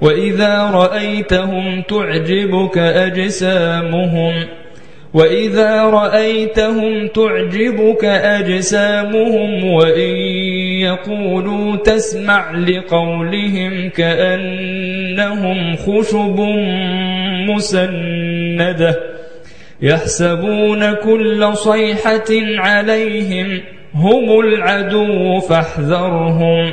وإذا رأيتهم تعجبك أجسامهم وإذا رأيتهم تعجبك أجسامهم وإن يقولوا تسمع لقولهم كأنهم خشب مسندة يحسبون كل صيحة عليهم هم العدو فاحذرهم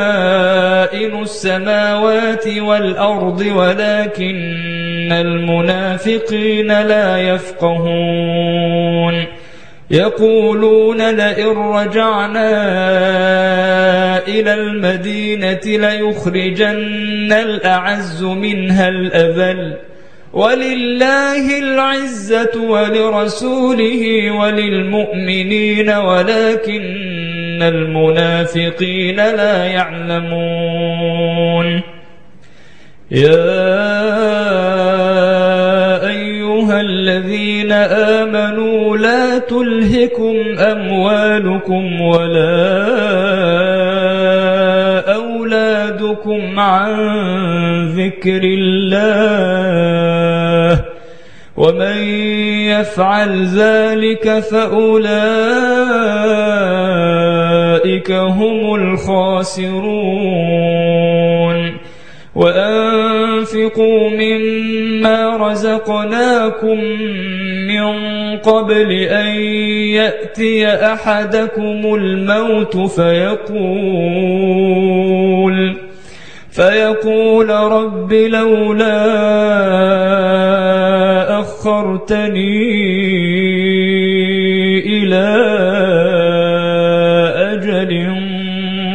السماوات والأرض ولكن المنافقين لا يفقهون. يقولون لئن رجعنا إلى المدينة ليخرجن الأعز منها الأذل. ولله العزة ولرسوله وللمؤمنين ولكن المنافقين لا يعلمون يا أيها الذين آمنوا لا تلهكم أموالكم ولا أولادكم عن ذكر الله ومن يفعل ذلك فأولئك هم الخاسرون. وأنفقوا مما رزقناكم من قبل أن يأتي أحدكم الموت فيقول فيقول رب لولا أخرتني إلى